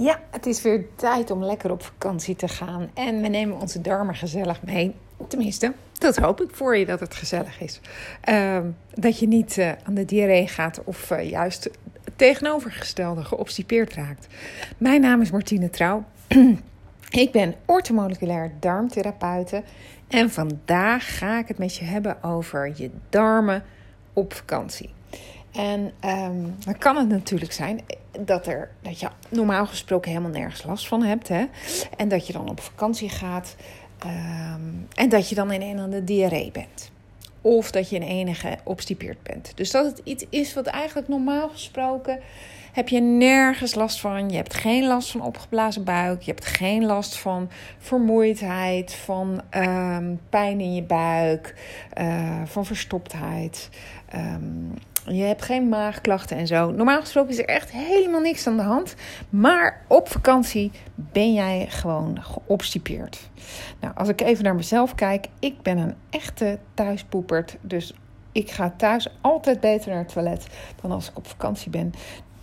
Ja, het is weer tijd om lekker op vakantie te gaan. En we nemen onze darmen gezellig mee. Tenminste, dat hoop ik voor je dat het gezellig is. Ehm, dat je niet uh, aan de diarree gaat of uh, juist het tegenovergestelde geobstipeerd raakt. Mijn naam is Martine Trouw. ik ben orthomoleculair darmtherapeute. En vandaag ga ik het met je hebben over je darmen op vakantie. En um, dan kan het natuurlijk zijn dat, er, dat je normaal gesproken helemaal nergens last van hebt. Hè? En dat je dan op vakantie gaat. Um, en dat je dan in een aan de diarree bent. Of dat je in enige obstipeerd bent. Dus dat het iets is wat eigenlijk normaal gesproken heb je nergens last van. Je hebt geen last van opgeblazen buik. Je hebt geen last van vermoeidheid, van um, pijn in je buik, uh, van verstoptheid. Um, je hebt geen maagklachten en zo. Normaal gesproken is er echt helemaal niks aan de hand. Maar op vakantie ben jij gewoon geobstipeerd. Nou, als ik even naar mezelf kijk, ik ben een echte thuispoepert. Dus ik ga thuis altijd beter naar het toilet dan als ik op vakantie ben.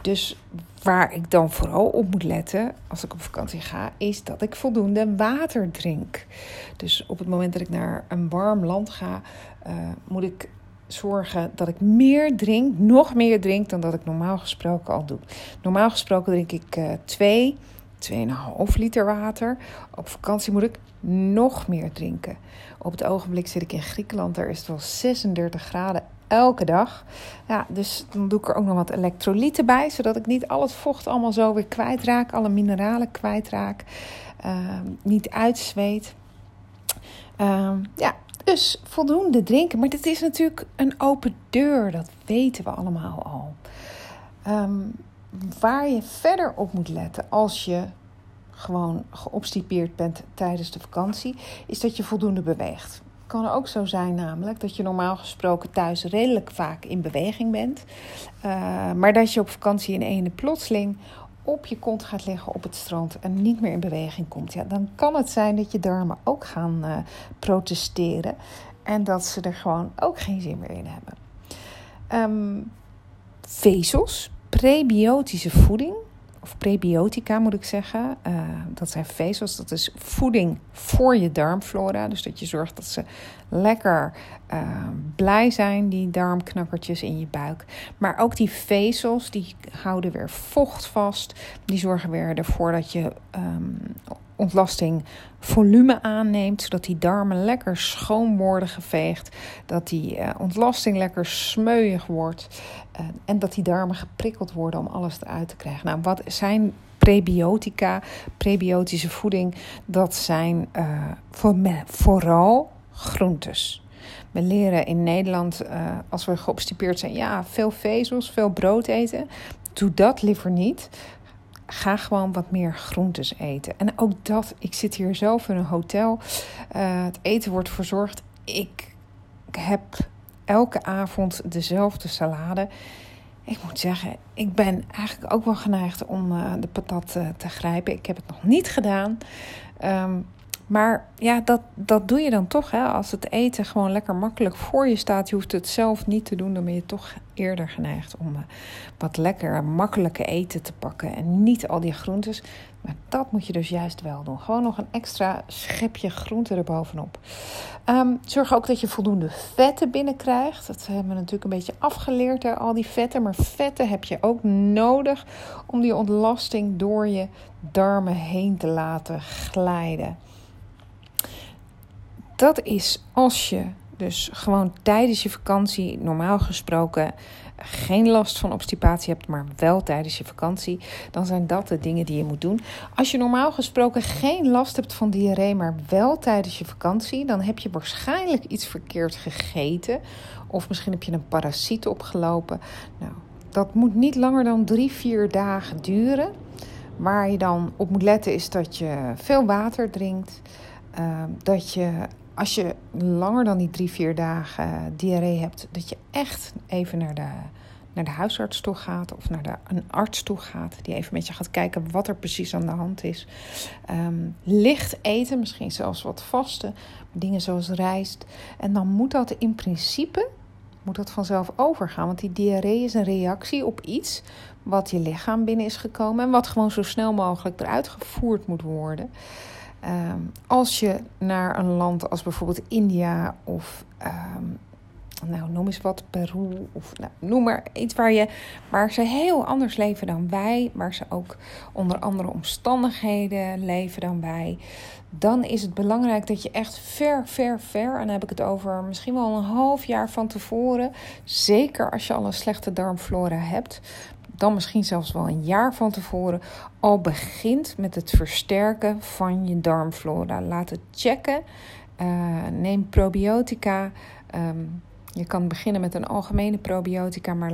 Dus waar ik dan vooral op moet letten als ik op vakantie ga, is dat ik voldoende water drink. Dus op het moment dat ik naar een warm land ga, uh, moet ik zorgen dat ik meer drink, nog meer drink dan dat ik normaal gesproken al doe. Normaal gesproken drink ik uh, 2, 2,5 liter water. Op vakantie moet ik nog meer drinken. Op het ogenblik zit ik in Griekenland, daar is het wel 36 graden elke dag. Ja, dus dan doe ik er ook nog wat elektrolyten bij, zodat ik niet al het vocht allemaal zo weer kwijtraak, alle mineralen kwijtraak, uh, niet uitzweet. Uh, ja, dus voldoende drinken. Maar dit is natuurlijk een open deur, dat weten we allemaal al. Um, waar je verder op moet letten als je gewoon geobstipeerd bent tijdens de vakantie, is dat je voldoende beweegt. Het kan ook zo zijn, namelijk dat je normaal gesproken thuis redelijk vaak in beweging bent, uh, maar dat je op vakantie in ene plotseling op je kont gaat liggen op het strand en niet meer in beweging komt, ja, dan kan het zijn dat je darmen ook gaan uh, protesteren en dat ze er gewoon ook geen zin meer in hebben. Um, vezels, prebiotische voeding, of prebiotica moet ik zeggen. Uh, dat zijn vezels, dat is voeding voor je darmflora. Dus dat je zorgt dat ze lekker uh, blij zijn, die darmknakkertjes in je buik. Maar ook die vezels, die houden weer vocht vast. Die zorgen weer ervoor dat je um, ontlasting volume aanneemt, zodat die darmen lekker schoon worden geveegd, dat die uh, ontlasting lekker smeuig wordt uh, en dat die darmen geprikkeld worden om alles eruit te krijgen. Nou, wat zijn prebiotica, prebiotische voeding? Dat zijn me, vooral groentes. We leren in Nederland, als we geobstipeerd zijn, ja, veel vezels, veel brood eten. Doe dat liever niet ga gewoon wat meer groentes eten. En ook dat, ik zit hier zelf in een hotel. Uh, het eten wordt verzorgd. Ik heb elke avond dezelfde salade. Ik moet zeggen, ik ben eigenlijk ook wel geneigd om uh, de patat uh, te grijpen. Ik heb het nog niet gedaan. Um, maar ja, dat, dat doe je dan toch. Hè? Als het eten gewoon lekker makkelijk voor je staat, je hoeft het zelf niet te doen, dan ben je toch eerder geneigd om uh, wat lekker makkelijke eten te pakken en niet al die groentes. Maar dat moet je dus juist wel doen. Gewoon nog een extra schepje groente erbovenop. Um, zorg ook dat je voldoende vetten binnenkrijgt. Dat hebben we natuurlijk een beetje afgeleerd, hè, al die vetten. Maar vetten heb je ook nodig om die ontlasting door je darmen heen te laten glijden dat is als je dus gewoon tijdens je vakantie, normaal gesproken, geen last van obstipatie hebt, maar wel tijdens je vakantie, dan zijn dat de dingen die je moet doen. Als je normaal gesproken geen last hebt van diarree, maar wel tijdens je vakantie, dan heb je waarschijnlijk iets verkeerd gegeten. Of misschien heb je een parasiet opgelopen. Nou, dat moet niet langer dan drie, vier dagen duren. Waar je dan op moet letten is dat je veel water drinkt. Uh, dat je als je langer dan die drie, vier dagen diarree hebt, dat je echt even naar de, naar de huisarts toe gaat of naar de, een arts toe gaat, die even met je gaat kijken wat er precies aan de hand is. Um, licht eten, misschien zelfs wat vasten, dingen zoals rijst. En dan moet dat in principe moet dat vanzelf overgaan. Want die diarree is een reactie op iets wat je lichaam binnen is gekomen en wat gewoon zo snel mogelijk eruit gevoerd moet worden. Ehm, als je naar een land als bijvoorbeeld India of ehm, nou, noem eens wat, Peru of nou, noem maar iets waar, je, waar ze heel anders leven dan wij, waar ze ook onder andere omstandigheden leven dan wij, dan is het belangrijk dat je echt ver, ver, ver, en dan heb ik het over misschien wel een half jaar van tevoren, zeker als je al een slechte darmflora hebt, dan misschien zelfs wel een jaar van tevoren, al begint met het versterken van je darmflora. Laat het checken. Uh, neem probiotica. Um, je kan beginnen met een algemene probiotica, maar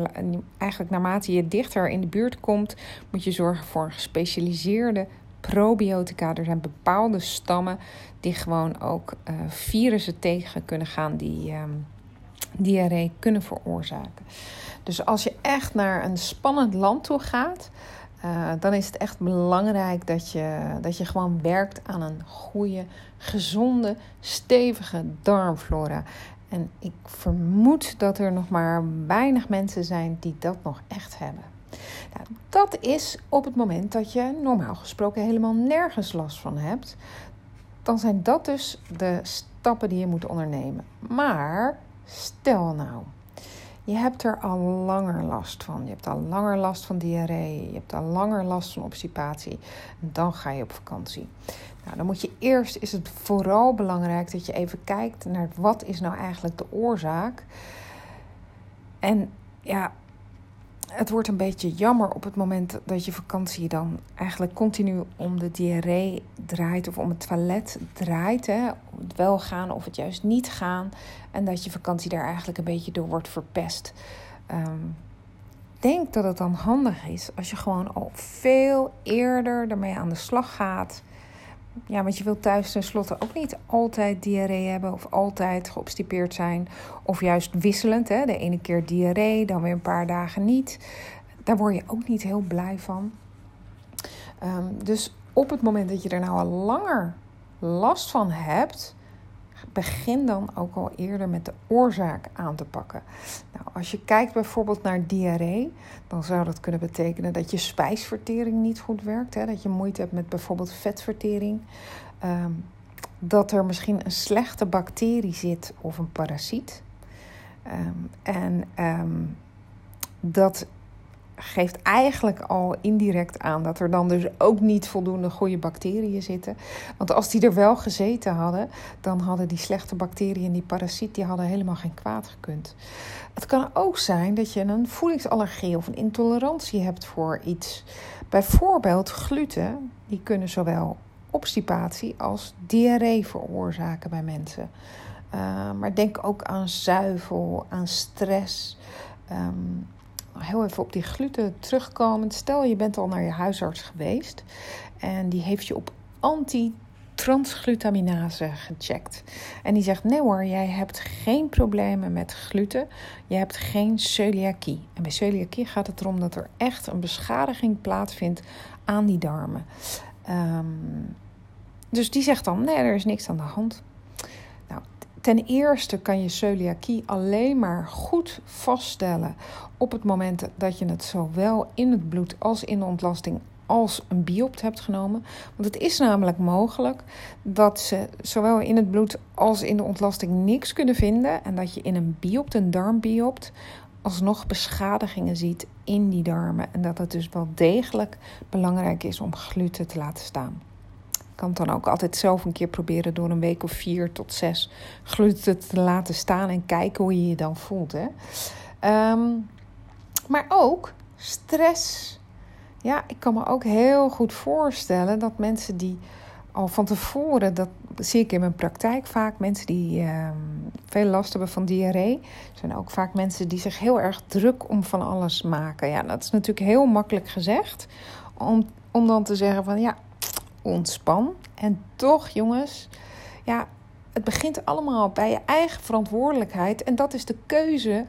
eigenlijk naarmate je dichter in de buurt komt, moet je zorgen voor een gespecialiseerde probiotica. Er zijn bepaalde stammen die gewoon ook uh, virussen tegen kunnen gaan die um, diarree kunnen veroorzaken. Dus als je echt naar een spannend land toe gaat, uh, dan is het echt belangrijk dat je, dat je gewoon werkt aan een goede, gezonde, stevige darmflora. En ik vermoed dat er nog maar weinig mensen zijn die dat nog echt hebben. Nou, dat is op het moment dat je normaal gesproken helemaal nergens last van hebt. Dan zijn dat dus de stappen die je moet ondernemen. Maar stel nou, je hebt er al langer last van. Je hebt al langer last van diarree. Je hebt al langer last van obstipatie. Dan ga je op vakantie. Nou, dan moet je eerst, is het vooral belangrijk dat je even kijkt naar wat is nou eigenlijk de oorzaak. En ja, het wordt een beetje jammer op het moment dat je vakantie dan eigenlijk continu om de diarree draait of om het toilet draait. Hè? Het wel gaan of het juist niet gaan. En dat je vakantie daar eigenlijk een beetje door wordt verpest. Um, denk dat het dan handig is als je gewoon al veel eerder ermee aan de slag gaat. Ja, want je wilt thuis tenslotte ook niet altijd diarree hebben of altijd geobstipeerd zijn. Of juist wisselend, hè? de ene keer diarree, dan weer een paar dagen niet. Daar word je ook niet heel blij van. Um, dus op het moment dat je er nou al langer last van hebt, begin dan ook al eerder met de oorzaak aan te pakken. Nou, als je kijkt bijvoorbeeld naar diarree, dan zou dat kunnen betekenen dat je spijsvertering niet goed werkt. Hè? Dat je moeite hebt met bijvoorbeeld vetvertering. Ehm, dat er misschien een slechte bacterie zit of een parasiet. Um, en um, dat geeft eigenlijk al indirect aan dat er dan dus ook niet voldoende goede bacteriën zitten. Want als die er wel gezeten hadden, dan hadden die slechte bacteriën die parasiet die hadden helemaal geen kwaad gekund. Het kan ook zijn dat je een voedingsallergie of een intolerantie hebt voor iets. Bijvoorbeeld gluten, die kunnen zowel obstipatie als diarree veroorzaken bij mensen. Uh, maar denk ook aan zuivel, aan stress. Um, heel even op die gluten terugkomend. Stel je bent al naar je huisarts geweest en die heeft je op anti-transglutaminase gecheckt. En die zegt: Nee hoor, jij hebt geen problemen met gluten. Je hebt geen celiakie. En bij celiakie gaat het erom dat er echt een beschadiging plaatsvindt aan die darmen. Um, dus die zegt dan: Nee, er is niks aan de hand. Ten eerste kan je celiakie alleen maar goed vaststellen op het moment dat je het zowel in het bloed als in de ontlasting als een biopt hebt genomen. Want het is namelijk mogelijk dat ze zowel in het bloed als in de ontlasting niks kunnen vinden. En dat je in een biopt, een darmbiopt, alsnog beschadigingen ziet in die darmen. En dat het dus wel degelijk belangrijk is om gluten te laten staan kan het dan ook altijd zelf een keer proberen door een week of vier tot zes gluten te laten staan en kijken hoe je je dan voelt. Hè? Ehm, maar ook stress. Ja, ik kan me ook heel goed voorstellen dat mensen die al van tevoren, dat zie ik in mijn praktijk vaak, mensen die uh, veel last hebben van diarree, zijn ook vaak mensen die zich heel erg druk om van alles maken. Ja, dat is natuurlijk heel makkelijk gezegd, om, om dan te zeggen van ja, ontspan. En toch, jongens, ja, het begint allemaal bij je eigen verantwoordelijkheid. En dat is de keuze.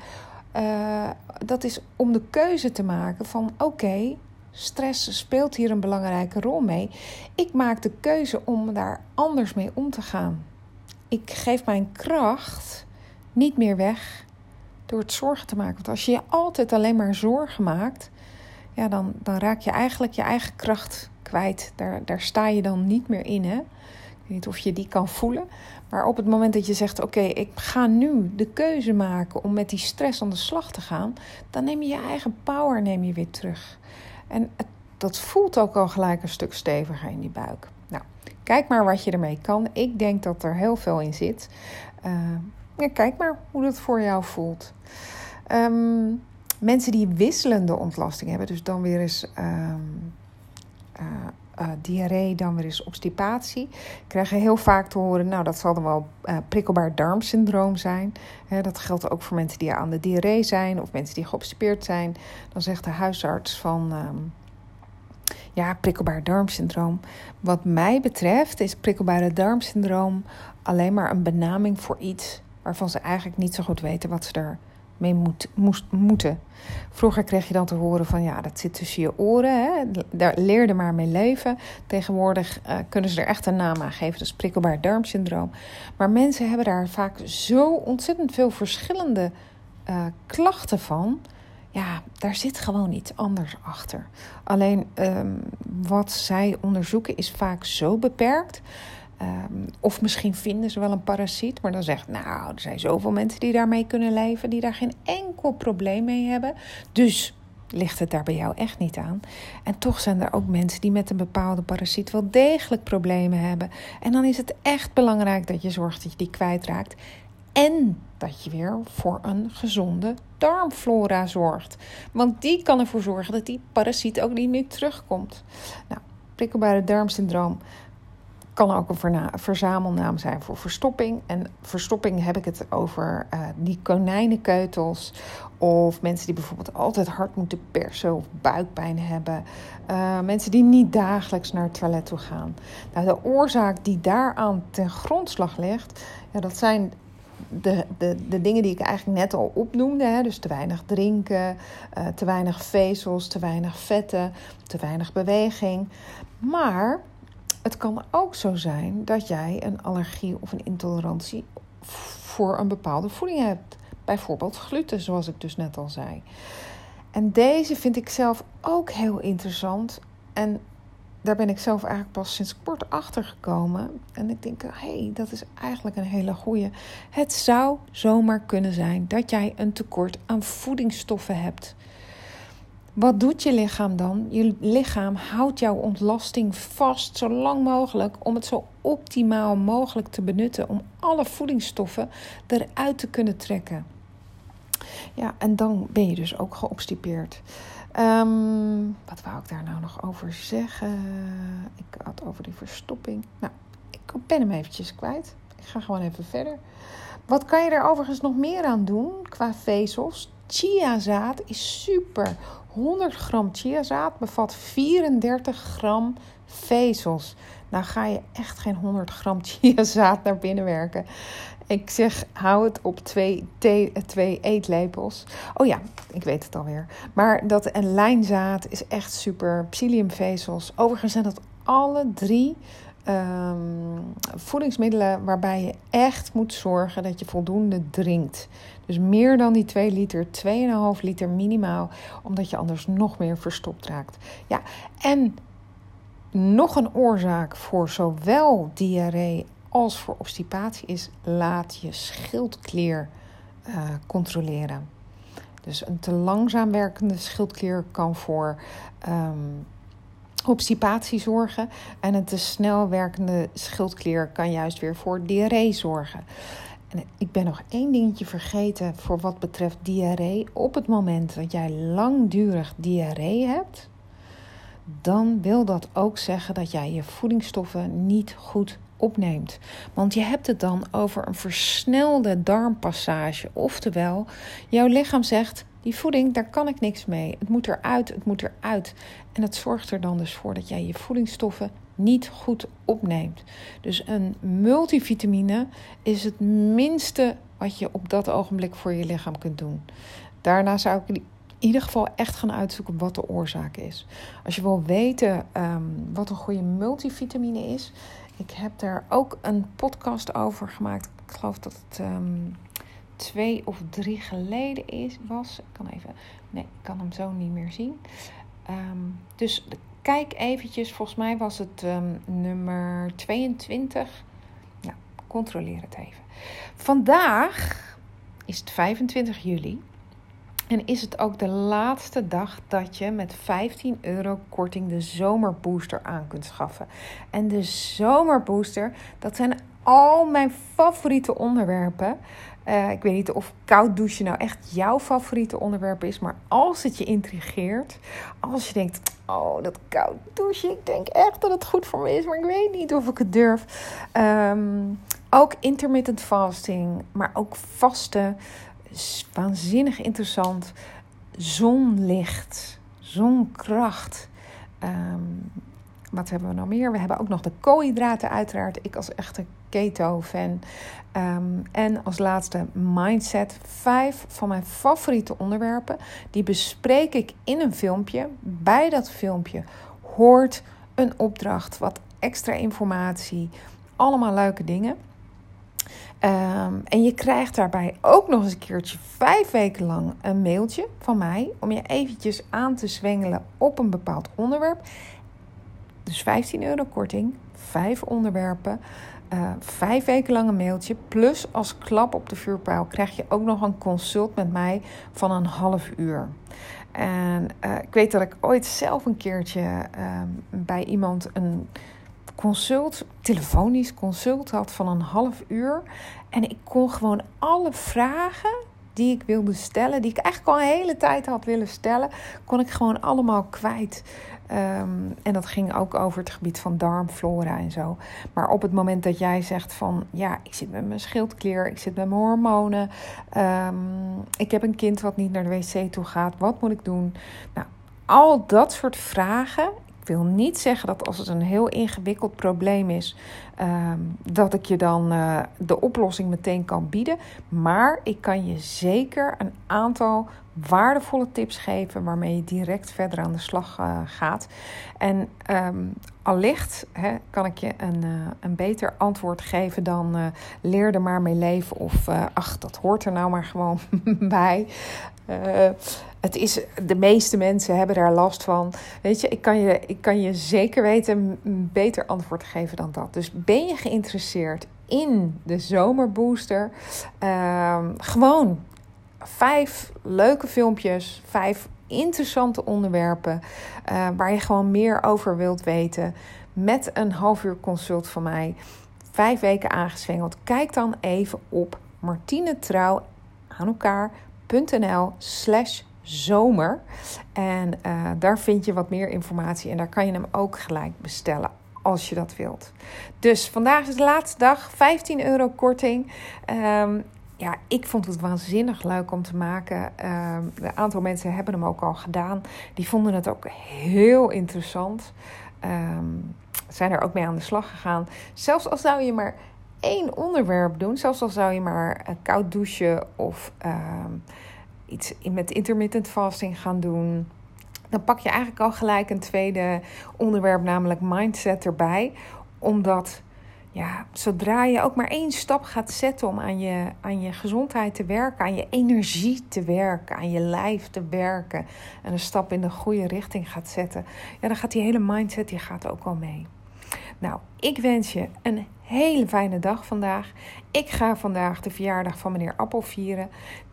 Uh, dat is om de keuze te maken van oké, stress speelt hier een belangrijke rol mee. Ik maak de keuze om daar anders mee om te gaan. Ik geef mijn kracht niet meer weg door het zorgen te maken. Want als je je altijd alleen maar zorgen maakt, ja, dan, dan raak je eigenlijk je eigen kracht kwijt. Daar, daar sta je dan niet meer in. Hè? Ik weet niet of je die kan voelen. Maar op het moment dat je zegt: Oké, ik ga nu de keuze maken om met die stress aan de slag te gaan, dan neem je je eigen power neem je weer terug. En dat voelt ook al gelijk een stuk steviger in die buik. Nou, kijk maar wat je ermee kan. Ik denk dat er heel veel in zit. Uh, ja, kijk maar hoe dat voor jou voelt. Um, mensen die wisselende ontlasting hebben, dus dan weer eens um, uh, uh, diarree, dan weer eens obstipatie, krijgen heel vaak te horen, nou dat zal dan wel uh, prikkelbaar darmsyndroom zijn. Dat geldt ook voor mensen die aan de diarree zijn of mensen die geobstipeerd zijn. Dan zegt de huisarts van, um, ja, prikkelbaar darmsyndroom. Wat mij betreft is prikkelbare darmsyndroom alleen maar een benaming voor iets waarvan ze eigenlijk niet zo goed weten wat ze er mee moet, moest, moeten. Vroeger kreeg je dan te horen van ja, dat zit tussen je oren. Hè? Daar leerde maar mee leven. Tegenwoordig uh, kunnen ze er echt een naam aan geven. Dus prikkelbaar darmsyndroom. Maar mensen hebben daar vaak zo ontzettend veel verschillende uh, klachten van. Ja, daar zit gewoon iets anders achter. Alleen um, wat zij onderzoeken is vaak zo beperkt Um, of misschien vinden ze wel een parasiet, maar dan zegt, nou, er zijn zoveel mensen die daarmee kunnen leven, die daar geen enkel probleem mee hebben. Dus ligt het daar bij jou echt niet aan. En toch zijn er ook mensen die met een bepaalde parasiet wel degelijk problemen hebben. En dan is het echt belangrijk dat je zorgt dat je die kwijtraakt. En dat je weer voor een gezonde darmflora zorgt. Want die kan ervoor zorgen dat die parasiet ook niet meer terugkomt. Nou, prikkelbare darmsyndroom kan ook een verzamelnaam zijn voor verstopping. En verstopping heb ik het over uh, die konijnenkeutels. Of mensen die bijvoorbeeld altijd hard moeten persen of buikpijn hebben. Uh, mensen die niet dagelijks naar het toilet toe gaan. Nou, de oorzaak die daaraan ten grondslag ligt, ja, dat zijn de, de, de dingen die ik eigenlijk net al opnoemde. Hè? Dus te weinig drinken, uh, te weinig vezels, te weinig vetten, te weinig beweging. Maar het kan ook zo zijn dat jij een allergie of een intolerantie voor een bepaalde voeding hebt. Bijvoorbeeld gluten, zoals ik dus net al zei. En deze vind ik zelf ook heel interessant. En daar ben ik zelf eigenlijk pas sinds kort achter gekomen. En ik denk, hé, hey, dat is eigenlijk een hele goeie. Het zou zomaar kunnen zijn dat jij een tekort aan voedingsstoffen hebt. Wat doet je lichaam dan? Je lichaam houdt jouw ontlasting vast zo lang mogelijk om het zo optimaal mogelijk te benutten, om alle voedingsstoffen eruit te kunnen trekken. Ja, en dan ben je dus ook geobstipeerd. Um, wat wou ik daar nou nog over zeggen? Ik had over die verstopping. Nou, ik ben hem eventjes kwijt. Ik ga gewoon even verder. Wat kan je er overigens nog meer aan doen qua vezels? Chiazaad is super 100 gram chiazaad bevat 34 gram vezels. Nou ga je echt geen 100 gram chiazaad naar binnen werken. Ik zeg, hou het op twee, twee eetlepels. Oh ja, ik weet het alweer. Maar dat en lijnzaad is echt super. Psylliumvezels. Overigens zijn dat alle drie um, voedingsmiddelen waarbij je echt moet zorgen dat je voldoende drinkt. Dus meer dan die 2 liter, 2,5 liter minimaal, omdat je anders nog meer verstopt raakt. Ja, en nog een oorzaak voor zowel diarree als voor obstipatie is: laat je schildklier uh, controleren. Dus een te langzaam werkende schildklier kan voor um, obstipatie zorgen. En een te snel werkende schildklier kan juist weer voor diarree zorgen. En ik ben nog één dingetje vergeten voor wat betreft diarree. Op het moment dat jij langdurig diarree hebt, dan wil dat ook zeggen dat jij je voedingsstoffen niet goed opneemt. Want je hebt het dan over een versnelde darmpassage. Oftewel, jouw lichaam zegt: die voeding, daar kan ik niks mee. Het moet eruit, het moet eruit. En dat zorgt er dan dus voor dat jij je voedingsstoffen niet goed opneemt. Dus een multivitamine is het minste wat je op dat ogenblik voor je lichaam kunt doen. Daarna zou ik in ieder geval echt gaan uitzoeken wat de oorzaak is. Als je wil weten um, wat een goede multivitamine is, ik heb daar ook een podcast over gemaakt. Ik geloof dat het um, twee of drie geleden is, was. Ik kan even. Nee, ik kan hem zo niet meer zien. Ehm, dus kijk eventjes. Volgens mij was het ehm, nummer 22. Ja, controleer het even. Vandaag is het 25 juli. En is het ook de laatste dag dat je met 15 euro korting de zomerbooster aan kunt schaffen. En de zomerbooster, dat zijn al mijn favoriete onderwerpen. Uh, ik weet niet of koud douchen nou echt jouw favoriete onderwerp is. Maar als het je intrigeert, als je denkt, oh dat koud douchen, ik denk echt dat het goed voor me is, maar ik weet niet of ik het durf. Um, ook intermittent fasting, maar ook vasten waanzinnig interessant. Zonlicht, zonkracht. Um, wat hebben we nog meer? We hebben ook nog de koolhydraten uiteraard. Ik als echte keto-fan. Ehm, en als laatste mindset. Vijf van mijn favoriete onderwerpen. Die bespreek ik in een filmpje. Bij dat filmpje hoort een opdracht, wat extra informatie. Allemaal leuke dingen. Ehm, en je krijgt daarbij ook nog eens een keertje vijf weken lang een mailtje van mij om je eventjes aan te zwengelen op een bepaald onderwerp. Dus 15 euro korting, vijf onderwerpen, uh, vijf weken lang een mailtje. Plus als klap op de vuurpijl krijg je ook nog een consult met mij van een half uur. En uh, ik weet dat ik ooit zelf een keertje uh, bij iemand een consult, telefonisch consult had van een half uur. En ik kon gewoon alle vragen die ik wilde stellen, die ik eigenlijk al een hele tijd had willen stellen, kon ik gewoon allemaal kwijt. Ehm, en dat ging ook over het gebied van darmflora en zo. Maar op het moment dat jij zegt van ja, ik zit met mijn schildklier, ik zit met mijn hormonen, ehm, ik heb een kind wat niet naar de wc toe gaat, wat moet ik doen? Nou, al dat soort vragen wil niet zeggen dat als het een heel ingewikkeld probleem is, ehm, dat ik je dan uh, de oplossing meteen kan bieden. Maar ik kan je zeker een aantal waardevolle tips geven waarmee je direct verder aan de slag uh, gaat. En um, allicht hè, kan ik je een, uh, een beter antwoord geven dan leer er maar mee leven of ach, dat hoort er nou maar gewoon bij. Het is, de meeste mensen hebben daar last van. Weet je, ik kan je, ik kan je zeker weten een beter antwoord geven dan dat. Dus ben je geïnteresseerd in de zomerbooster? Uh, gewoon vijf leuke filmpjes, vijf interessante onderwerpen uh, waar je gewoon meer over wilt weten. Met een half uur consult van mij. Vijf weken aangezwengeld. Kijk dan even op martinetrouw aan elkaar.nl slash zomer. En uh, daar vind je wat meer informatie en daar kan je hem ook gelijk bestellen als je dat wilt. Dus vandaag is de laatste dag, 15 euro korting. Um, ja, ik vond het waanzinnig leuk om te maken. Uh, een aantal mensen hebben hem ook al gedaan. Die vonden het ook heel interessant. Um, zijn er ook mee aan de slag gegaan. Zelfs al zou je maar één onderwerp doen, zelfs al zou je maar koud douchen of iets met intermittent fasting gaan doen. Dan pak je eigenlijk al gelijk een tweede onderwerp, namelijk mindset erbij. Omdat ja, zodra je ook maar één stap gaat zetten om aan je, aan je gezondheid te werken, aan je energie te werken, aan je lijf te werken en een stap in de goede richting gaat zetten, ja, dan gaat die hele mindset die gaat ook wel mee. Nou, ik wens je een hele fijne dag vandaag. Ik ga vandaag de verjaardag van meneer Appel vieren.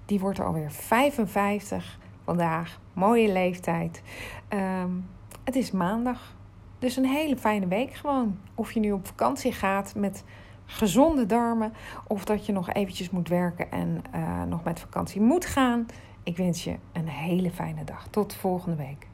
Die wordt alweer 55 vandaag. Mooie leeftijd. Um, het is maandag. Dus een hele fijne week gewoon. Of je nu op vakantie gaat met gezonde darmen. Of dat je nog eventjes moet werken en uh, nog met vakantie moet gaan. Ik wens je een hele fijne dag. Tot volgende week.